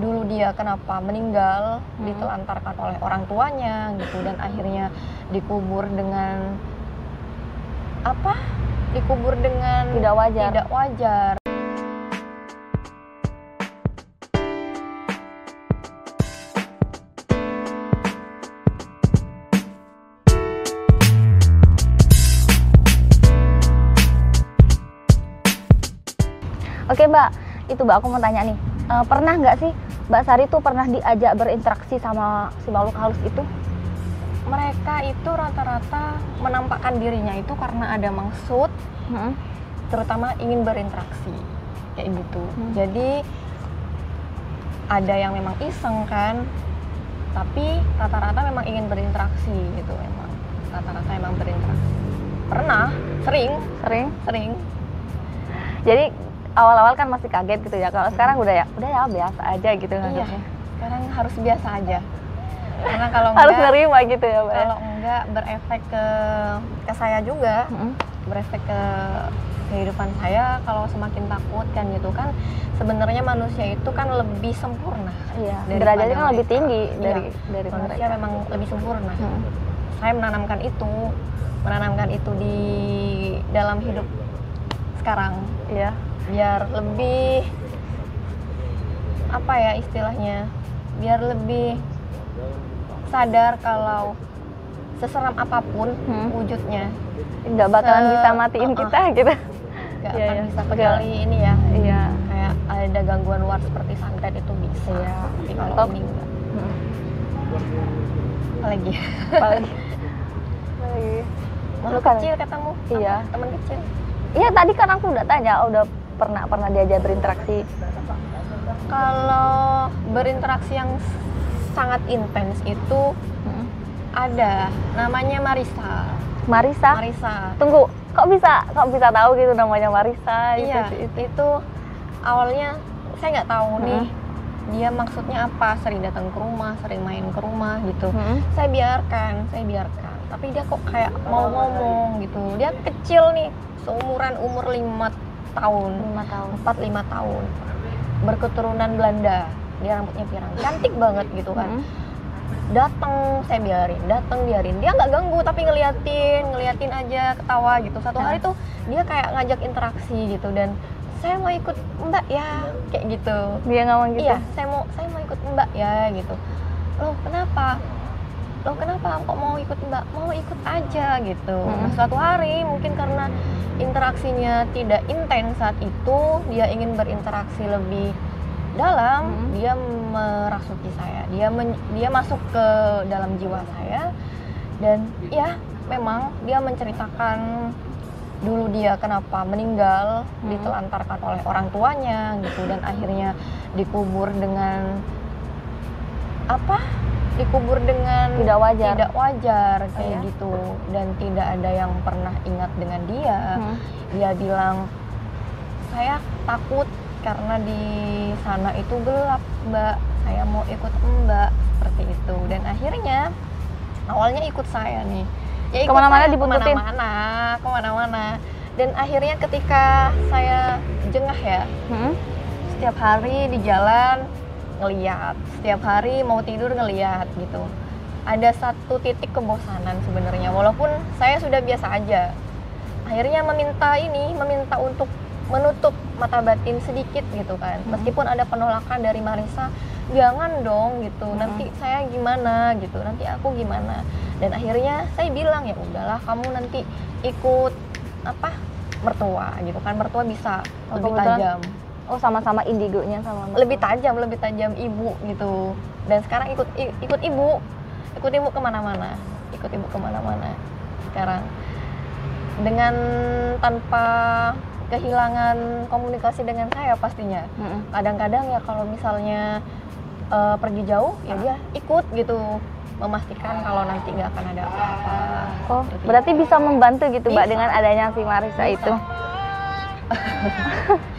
dulu dia kenapa meninggal Hmm. ditelantarkan oleh orang tuanya gitu dan akhirnya dikubur dengan apa dikubur dengan Tidak wajar. tidak wajar Oke Mbak, itu Mbak aku mau tanya nih, Eh, pernah nggak sih Mbak Sari tuh pernah diajak berinteraksi sama si makhluk halus itu? mereka itu rata-rata menampakkan dirinya itu karena ada maksud Hmm. terutama ingin berinteraksi kayak gitu Hmm. jadi ada yang memang iseng kan tapi rata-rata memang ingin berinteraksi gitu memang rata-rata memang berinteraksi pernah sering Sering. sering Jadi awal-awal kan masih kaget gitu ya. Kalau sekarang udah ya, udah ya biasa aja gitu iya sekarang harus biasa aja karena kalau Harus enggak nerima gitu ya Mbak. kalau enggak berefek ke ke saya juga Mm-mm. berefek ke kehidupan saya kalau semakin takut kan gitu kan sebenarnya manusia itu kan lebih sempurna Iya. Derajatnya kan lebih tinggi Iya, dari dari manusia mereka. memang lebih sempurna Hmm. saya menanamkan itu menanamkan itu di dalam hidup sekarang Iya. Biar lebih apa ya istilahnya biar lebih sadar kalau seseram apa pun Hmm. wujudnya Nggak bakalan Se- bisa matiin uh-uh. kita gitu. nggak Iya, akan iya. bisa kecuali ini ya Iya. kayak ada gangguan luar seperti santet itu bisa Iya. tapi kalau Atau- ini enggak Hmm. apalagi Apalagi. Apalagi. makhluk Bukan. kecil katamu? Iya. teman kecil Iya tadi kan aku udah tanya, udah pernah pernah diajak berinteraksi. kalau berinteraksi yang sangat intens itu Hmm. ada namanya Marisa Marisa. Marisa Tunggu, kok bisa kok bisa tahu gitu namanya Marisa itu iya sih? itu, awalnya saya nggak tahu Hmm. nih dia maksudnya apa sering datang ke rumah sering main ke rumah gitu Hmm. saya biarkan saya biarkan tapi dia kok kayak mau ngomong gitu dia kecil nih seumuran umur lima tahun. Lima tahun. 4-5 tahun. Berketurunan Belanda. Dia rambutnya pirang. Cantik banget gitu kan. Hmm. datang saya biarin. Datang biarin. Dia nggak ganggu tapi ngeliatin ngeliatin aja ketawa gitu. Satu hari Nah. tuh dia kayak ngajak interaksi gitu. Dan saya mau ikut mbak ya kayak gitu. Dia ngomong gitu. iya saya mau saya mau ikut mbak ya gitu. Loh kenapa loh kenapa kok mau ikut mbak mau ikut aja gitu Hmm. nah suatu hari mungkin karena interaksinya tidak intens saat itu dia ingin berinteraksi lebih dalam Hmm. dia merasuki saya dia men- dia masuk ke dalam jiwa saya dan ya memang dia menceritakan dulu dia kenapa meninggal Hmm. ditelantarkan oleh orang tuanya gitu dan akhirnya dikubur dengan apa dikubur dengan Tidak wajar. tidak wajar kayak iya? gitu dan tidak ada yang pernah ingat dengan dia Hmm. dia bilang saya takut karena di sana itu gelap mbak saya mau ikut mbak seperti itu dan akhirnya awalnya ikut saya nih ya ikut Ke mana-mana dibuntutin? ke mana-mana ke mana-mana dan akhirnya ketika saya jengah ya Hmm. setiap hari di jalan ngeliat. Setiap hari mau tidur ngeliat gitu. Ada satu titik kebosanan sebenarnya walaupun saya sudah biasa aja. Akhirnya meminta ini meminta untuk menutup mata batin sedikit gitu kan. Hmm. meskipun ada penolakan dari Marisa jangan dong gitu. Hmm. nanti saya gimana? gitu. Nanti aku gimana? Dan akhirnya saya bilang ya udahlah kamu nanti ikut apa mertua gitu kan. Mertua bisa Oh, lebih tajam Oh sama-sama indigonya sama lebih tajam lebih tajam ibu gitu. Dan sekarang ikut ikut ibu. Ikut ibu ke mana-mana. Ikut ibu ke mana-mana sekarang. Dengan tanpa kehilangan komunikasi dengan saya pastinya. Hmm. kadang-kadang ya kalau misalnya eh, pergi jauh ya dia ikut gitu. Memastikan kalau nanti nggak akan ada apa-apa. Oh, Seperti berarti bisa membantu gitu Mbak dengan adanya si Marisa Bisa. itu.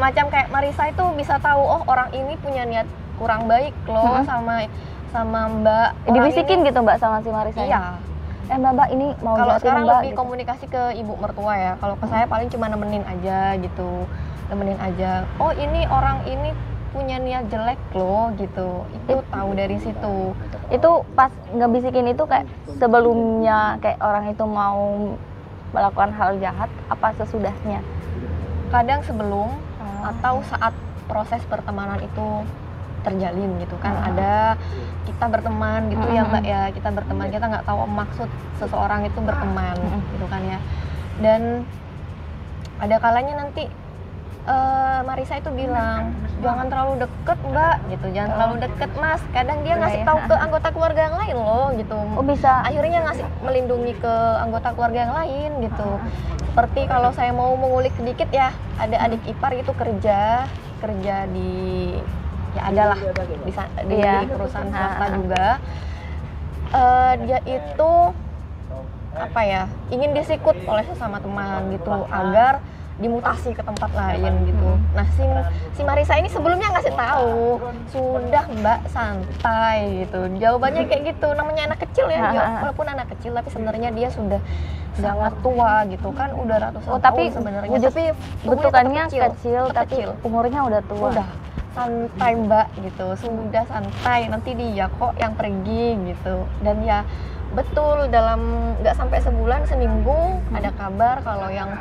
semacam kayak Marisa itu bisa tahu oh orang ini punya niat kurang baik loh Mm-mm. sama sama Mbak Dibisikin ini- gitu Mbak sama si Marisa. iya Eh Mbak Mbak ini mau kalau sekarang Mbak. lebih gitu. komunikasi ke ibu mertua ya kalau ke saya paling cuma nemenin aja gitu nemenin aja oh ini orang ini punya niat jelek loh gitu itu tahu dari situ itu pas ngebisikin itu kayak sebelumnya kayak orang itu mau melakukan hal jahat apa sesudahnya kadang sebelum. Atau saat proses pertemanan itu terjalin gitu kan Ah. ada kita berteman gitu ya Mm-mm. mbak ya kita berteman kita nggak tahu maksud seseorang itu berteman Mm-mm. gitu kan ya dan ada kalanya nanti eh, Marisa itu bilang jangan terlalu deket mbak gitu jangan Oh. terlalu deket mas kadang dia Iya, ngasih iya. tahu ke anggota keluarga yang lain loh gitu oh bisa akhirnya ngasih melindungi ke anggota keluarga yang lain gitu Ah. seperti kalau saya mau mengulik sedikit ya ada adik ipar itu kerja kerja di ya adalah di, sa- di Iya. perusahaan Ah, swasta ah. juga Eh, dia itu apa ya ingin disikut oleh sesama teman gitu agar dimutasi ke tempat lain gitu. Nah si si Marisa ini sebelumnya ngasih tahu sudah Mbak santai gitu. Jawabannya kayak gitu. Namanya anak kecil ya, dia- ah. walaupun anak kecil tapi sebenarnya dia sudah sangat tua gitu kan udah ratusan Oh, tapi tahun sebenarnya. Tapi bentukannya kecil, tetap tapi kecil. umurnya udah tua Udah santai Mbak gitu. Sudah santai nanti dia kok yang pergi gitu. Dan ya betul dalam nggak sampai sebulan seminggu ada kabar kalau yang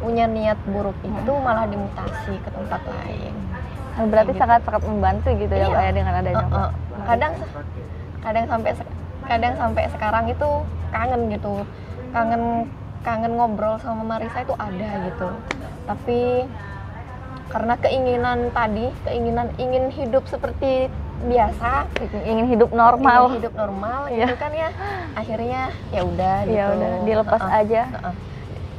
punya niat buruk itu malah dimutasi ke tempat lain. Nah, berarti Kayak gitu. sangat sangat membantu gitu ya Iya. Pak ya dengan adanya Uh-uh. Pak. kadang kadang sampai kadang sampai sekarang itu kangen gitu kangen kangen ngobrol sama Marisa itu ada gitu tapi karena keinginan tadi keinginan ingin hidup seperti biasa ingin hidup normal ingin hidup normal Iya. gitu kan ya akhirnya ya udah gitu ya udah dilepas Uh-uh. aja Uh-uh.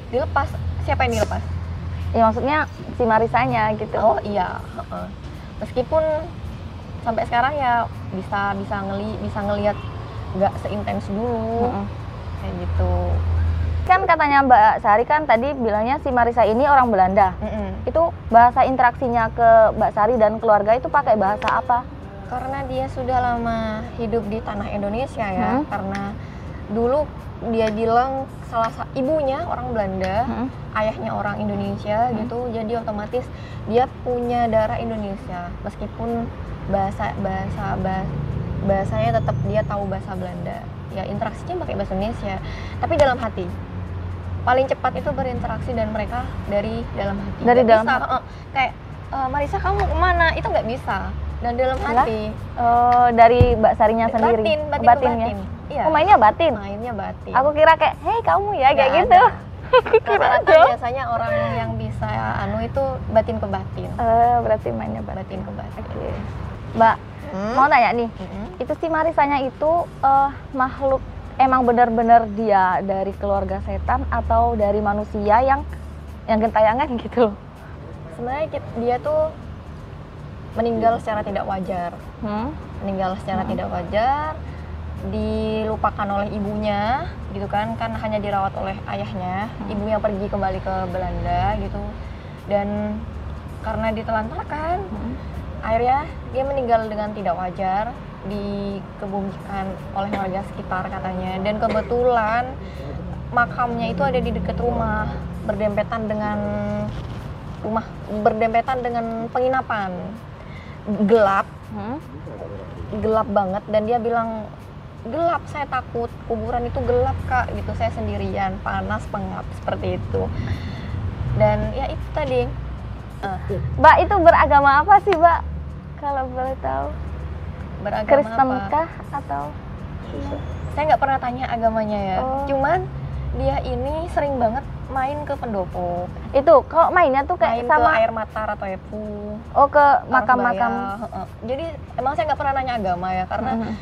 dilepas siapa yang dilepas ya maksudnya si Marisanya gitu Oh iya, meskipun sampai sekarang ya bisa bisa ngeli bisa ngelihat nggak seintens dulu Mm-mm. kayak gitu. kan katanya Mbak Sari kan tadi bilangnya si Marisa ini orang Belanda Mm-mm. itu bahasa interaksinya ke Mbak Sari dan keluarga itu pakai bahasa apa Karena dia sudah lama hidup di tanah Indonesia ya, Hmm. karena dulu dia bilang salah sa- ibunya orang Belanda, Hmm. ayahnya orang Indonesia Hmm. gitu, jadi otomatis dia punya darah Indonesia meskipun bahasa bahasa bahasa bahasanya tetap dia tahu bahasa Belanda. Ya interaksinya pakai bahasa Indonesia, tapi dalam hati. Paling cepat itu berinteraksi dan mereka dari dalam hati. Dari Nggak dalam bisa, hati. heeh. kayak "Eh, Marisa kamu ke mana? Itu nggak bisa. Dan dalam hati. Oh, dari Mbak Sarinya sendiri Batin, batin, ke batinnya batin. Iya. oh mainnya batin Mainnya batin. aku kira kayak hei kamu ya kayak Nggak gitu ada. Rata-rata biasanya orang yang bisa anu itu batin ke batin. Eh, berarti mainnya batin Batin ke batin. oke Mbak Hmm? mau nanya nih Mm-mm. itu si Marisanya itu eh, makhluk emang benar-benar dia dari keluarga setan atau dari manusia yang yang gentayangan gitu loh Sebenarnya dia tuh meninggal secara tidak wajar. hmm? Meninggal secara Hmm. tidak wajar, dilupakan oleh ibunya, gitu kan? Kan hanya dirawat oleh ayahnya. Hmm. Ibunya pergi kembali ke Belanda gitu. Dan karena ditelantarkan, Hmm. akhirnya dia meninggal dengan tidak wajar dikebumikan oleh warga sekitar katanya dan kebetulan makamnya itu ada di dekat rumah berdempetan dengan rumah berdempetan dengan penginapan gelap Hmm? gelap banget dan dia bilang gelap saya takut kuburan itu gelap kak. Gitu saya sendirian panas pengap seperti itu. Dan ya itu tadi. Eh, Mbak itu beragama apa sih Mbak? Kalau boleh tahu. Beragama Kristen apa? kah atau? Saya nggak pernah tanya agamanya ya. Oh. cuman dia ini sering banget main ke pendopo. Itu kalau mainnya tuh kayak main sama ke air mata atau epu. Oh ke makam-makam. Heeh. jadi emang saya nggak pernah nanya agama ya karena Mhm.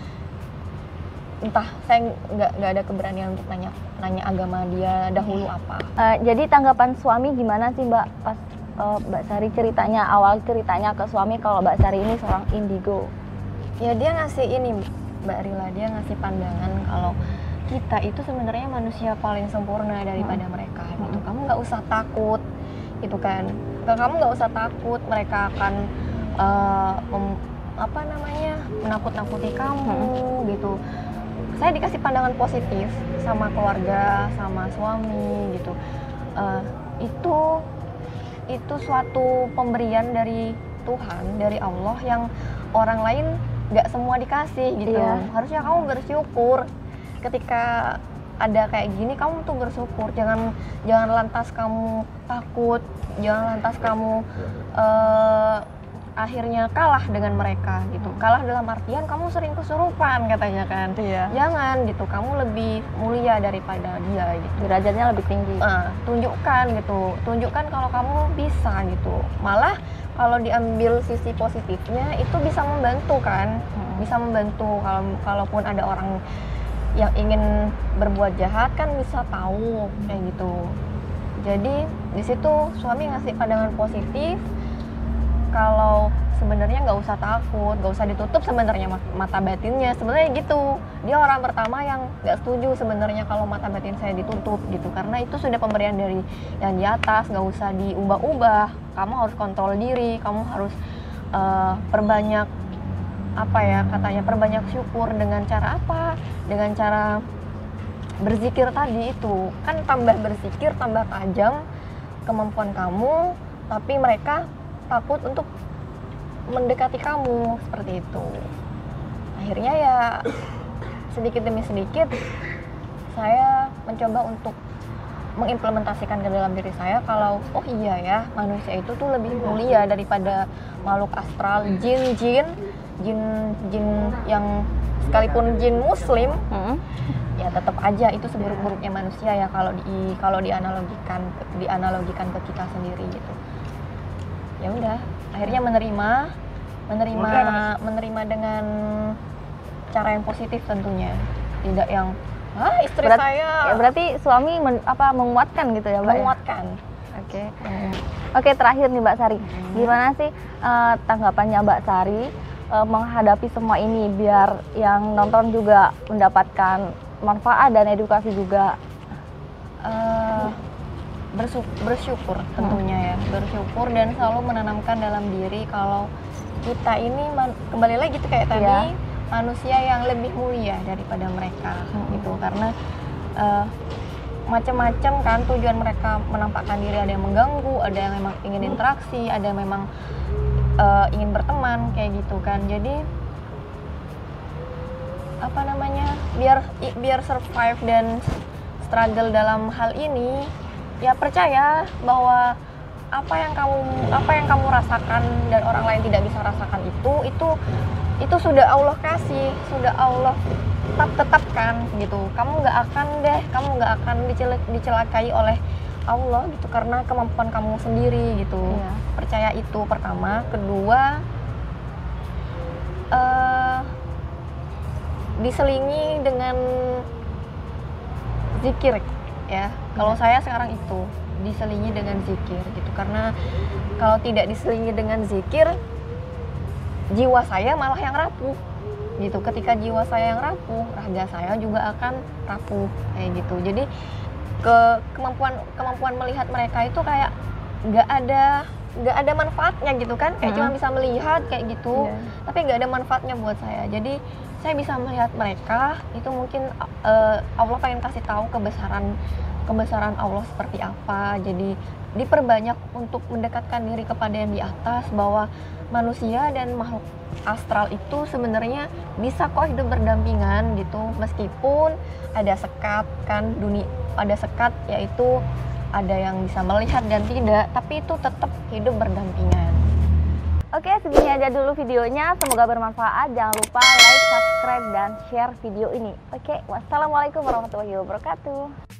Entah saya nggak nggak ada keberanian untuk nanya nanya agama dia dahulu apa. Eh, jadi tanggapan suami gimana sih Mbak? Pas eh, Mbak Sari ceritanya awal ceritanya ke suami kalau Mbak Sari ini seorang indigo? Ya dia ngasih ini mbak Rila dia ngasih pandangan kalau kita itu sebenarnya manusia paling sempurna daripada mereka gitu. Hmm. kamu nggak usah takut itu kan. Kamu nggak usah takut mereka akan mem- apa namanya menakut-nakuti kamu gitu saya dikasih pandangan positif sama keluarga sama suami gitu. Eh, itu itu suatu pemberian dari Tuhan dari Allah yang orang lain nggak semua dikasih gitu. Iya. harusnya kamu bersyukur ketika ada kayak gini kamu tuh bersyukur. Jangan jangan lantas kamu takut jangan lantas kamu eh, akhirnya kalah dengan mereka gitu. Kalah dalam artian kamu sering kesurupan katanya kan. Iya. jangan gitu. Kamu lebih mulia daripada dia gitu. Derajatnya lebih tinggi. Nah, tunjukkan gitu. Tunjukkan kalau kamu bisa gitu. Malah kalau diambil sisi positifnya itu bisa membantu kan. Hmm. bisa membantu. Kalau kalaupun ada orang yang ingin berbuat jahat kan bisa tahu kayak gitu. Jadi di situ suami ngasih pandangan positif kalau sebenarnya nggak usah takut nggak usah ditutup sebenarnya ma- mata batinnya. Sebenarnya gitu. Dia orang pertama yang nggak setuju sebenarnya kalau mata batin saya ditutup gitu. Karena itu sudah pemberian dari yang di atas nggak usah diubah-ubah. Kamu harus kontrol diri kamu harus eh, perbanyak apa ya katanya perbanyak syukur dengan cara apa? Dengan cara berzikir tadi itu. Kan tambah berzikir tambah tajam kemampuan kamu tapi mereka takut untuk mendekati kamu seperti itu akhirnya ya sedikit demi sedikit saya mencoba untuk mengimplementasikan ke dalam diri saya kalau oh iya ya manusia itu tuh lebih mulia daripada makhluk astral jin jin jin jin yang sekalipun jin muslim Hmm. ya tetap aja itu seburuk-buruknya manusia ya kalau di kalau dianalogikan dianalogikan ke kita sendiri gitu ya udah akhirnya menerima menerima menerima dengan cara yang positif tentunya tidak yang ah istri Berat- saya Ya, berarti suami men- apa menguatkan gitu ya, Mbak? ya? menguatkan Oke. Hmm. Oke, terakhir nih Mbak Sari. Gimana sih eh, tanggapannya Mbak Sari eh, menghadapi semua ini biar yang nonton juga mendapatkan manfaat dan edukasi juga. Bersu- bersyukur tentunya ya. Bersyukur dan selalu menanamkan dalam diri kalau kita ini kembali lagi gitu kayak tadi Iya. manusia yang lebih mulia daripada mereka Hmm. gitu. Karena eh, macam-macam kan tujuan mereka menampakkan diri. Ada yang mengganggu ada yang memang ingin interaksi ada yang memang eh, ingin berteman kayak gitu kan. Jadi apa namanya biar biar survive dan struggle dalam hal ini ya percaya bahwa apa yang kamu apa yang kamu rasakan dan orang lain tidak bisa rasakan itu itu itu sudah Allah kasih sudah Allah tetap tetapkan gitu. Kamu nggak akan deh kamu nggak akan dicel- dicelakai oleh Allah gitu karena kemampuan kamu sendiri gitu. Iya. percaya itu pertama. Kedua eh diselingi dengan zikir ya. Kalau Iya. saya sekarang itu diselingi dengan zikir gitu. Karena kalau tidak diselingi dengan zikir jiwa saya malah yang rapuh. Gitu. Ketika jiwa saya yang rapuh raga saya juga akan rapuh kayak gitu. Jadi ke kemampuan kemampuan melihat mereka itu kayak nggak ada nggak ada manfaatnya gitu kan. Kayak cuma Mm-mm. bisa melihat kayak gitu. Iya. tapi nggak ada manfaatnya buat saya. Jadi saya bisa melihat mereka itu mungkin eh, Allah pengen kasih tahu kebesaran kebesaran Allah seperti apa jadi diperbanyak untuk mendekatkan diri kepada yang di atas bahwa manusia dan makhluk astral itu sebenarnya bisa kok hidup berdampingan gitu meskipun ada sekat kan dunia ada sekat yaitu ada yang bisa melihat dan tidak tapi itu tetap hidup berdampingan Oke, segini aja dulu videonya. Semoga bermanfaat. Jangan lupa like, subscribe, dan share video ini. Oke, wassalamualaikum warahmatullahi wabarakatuh.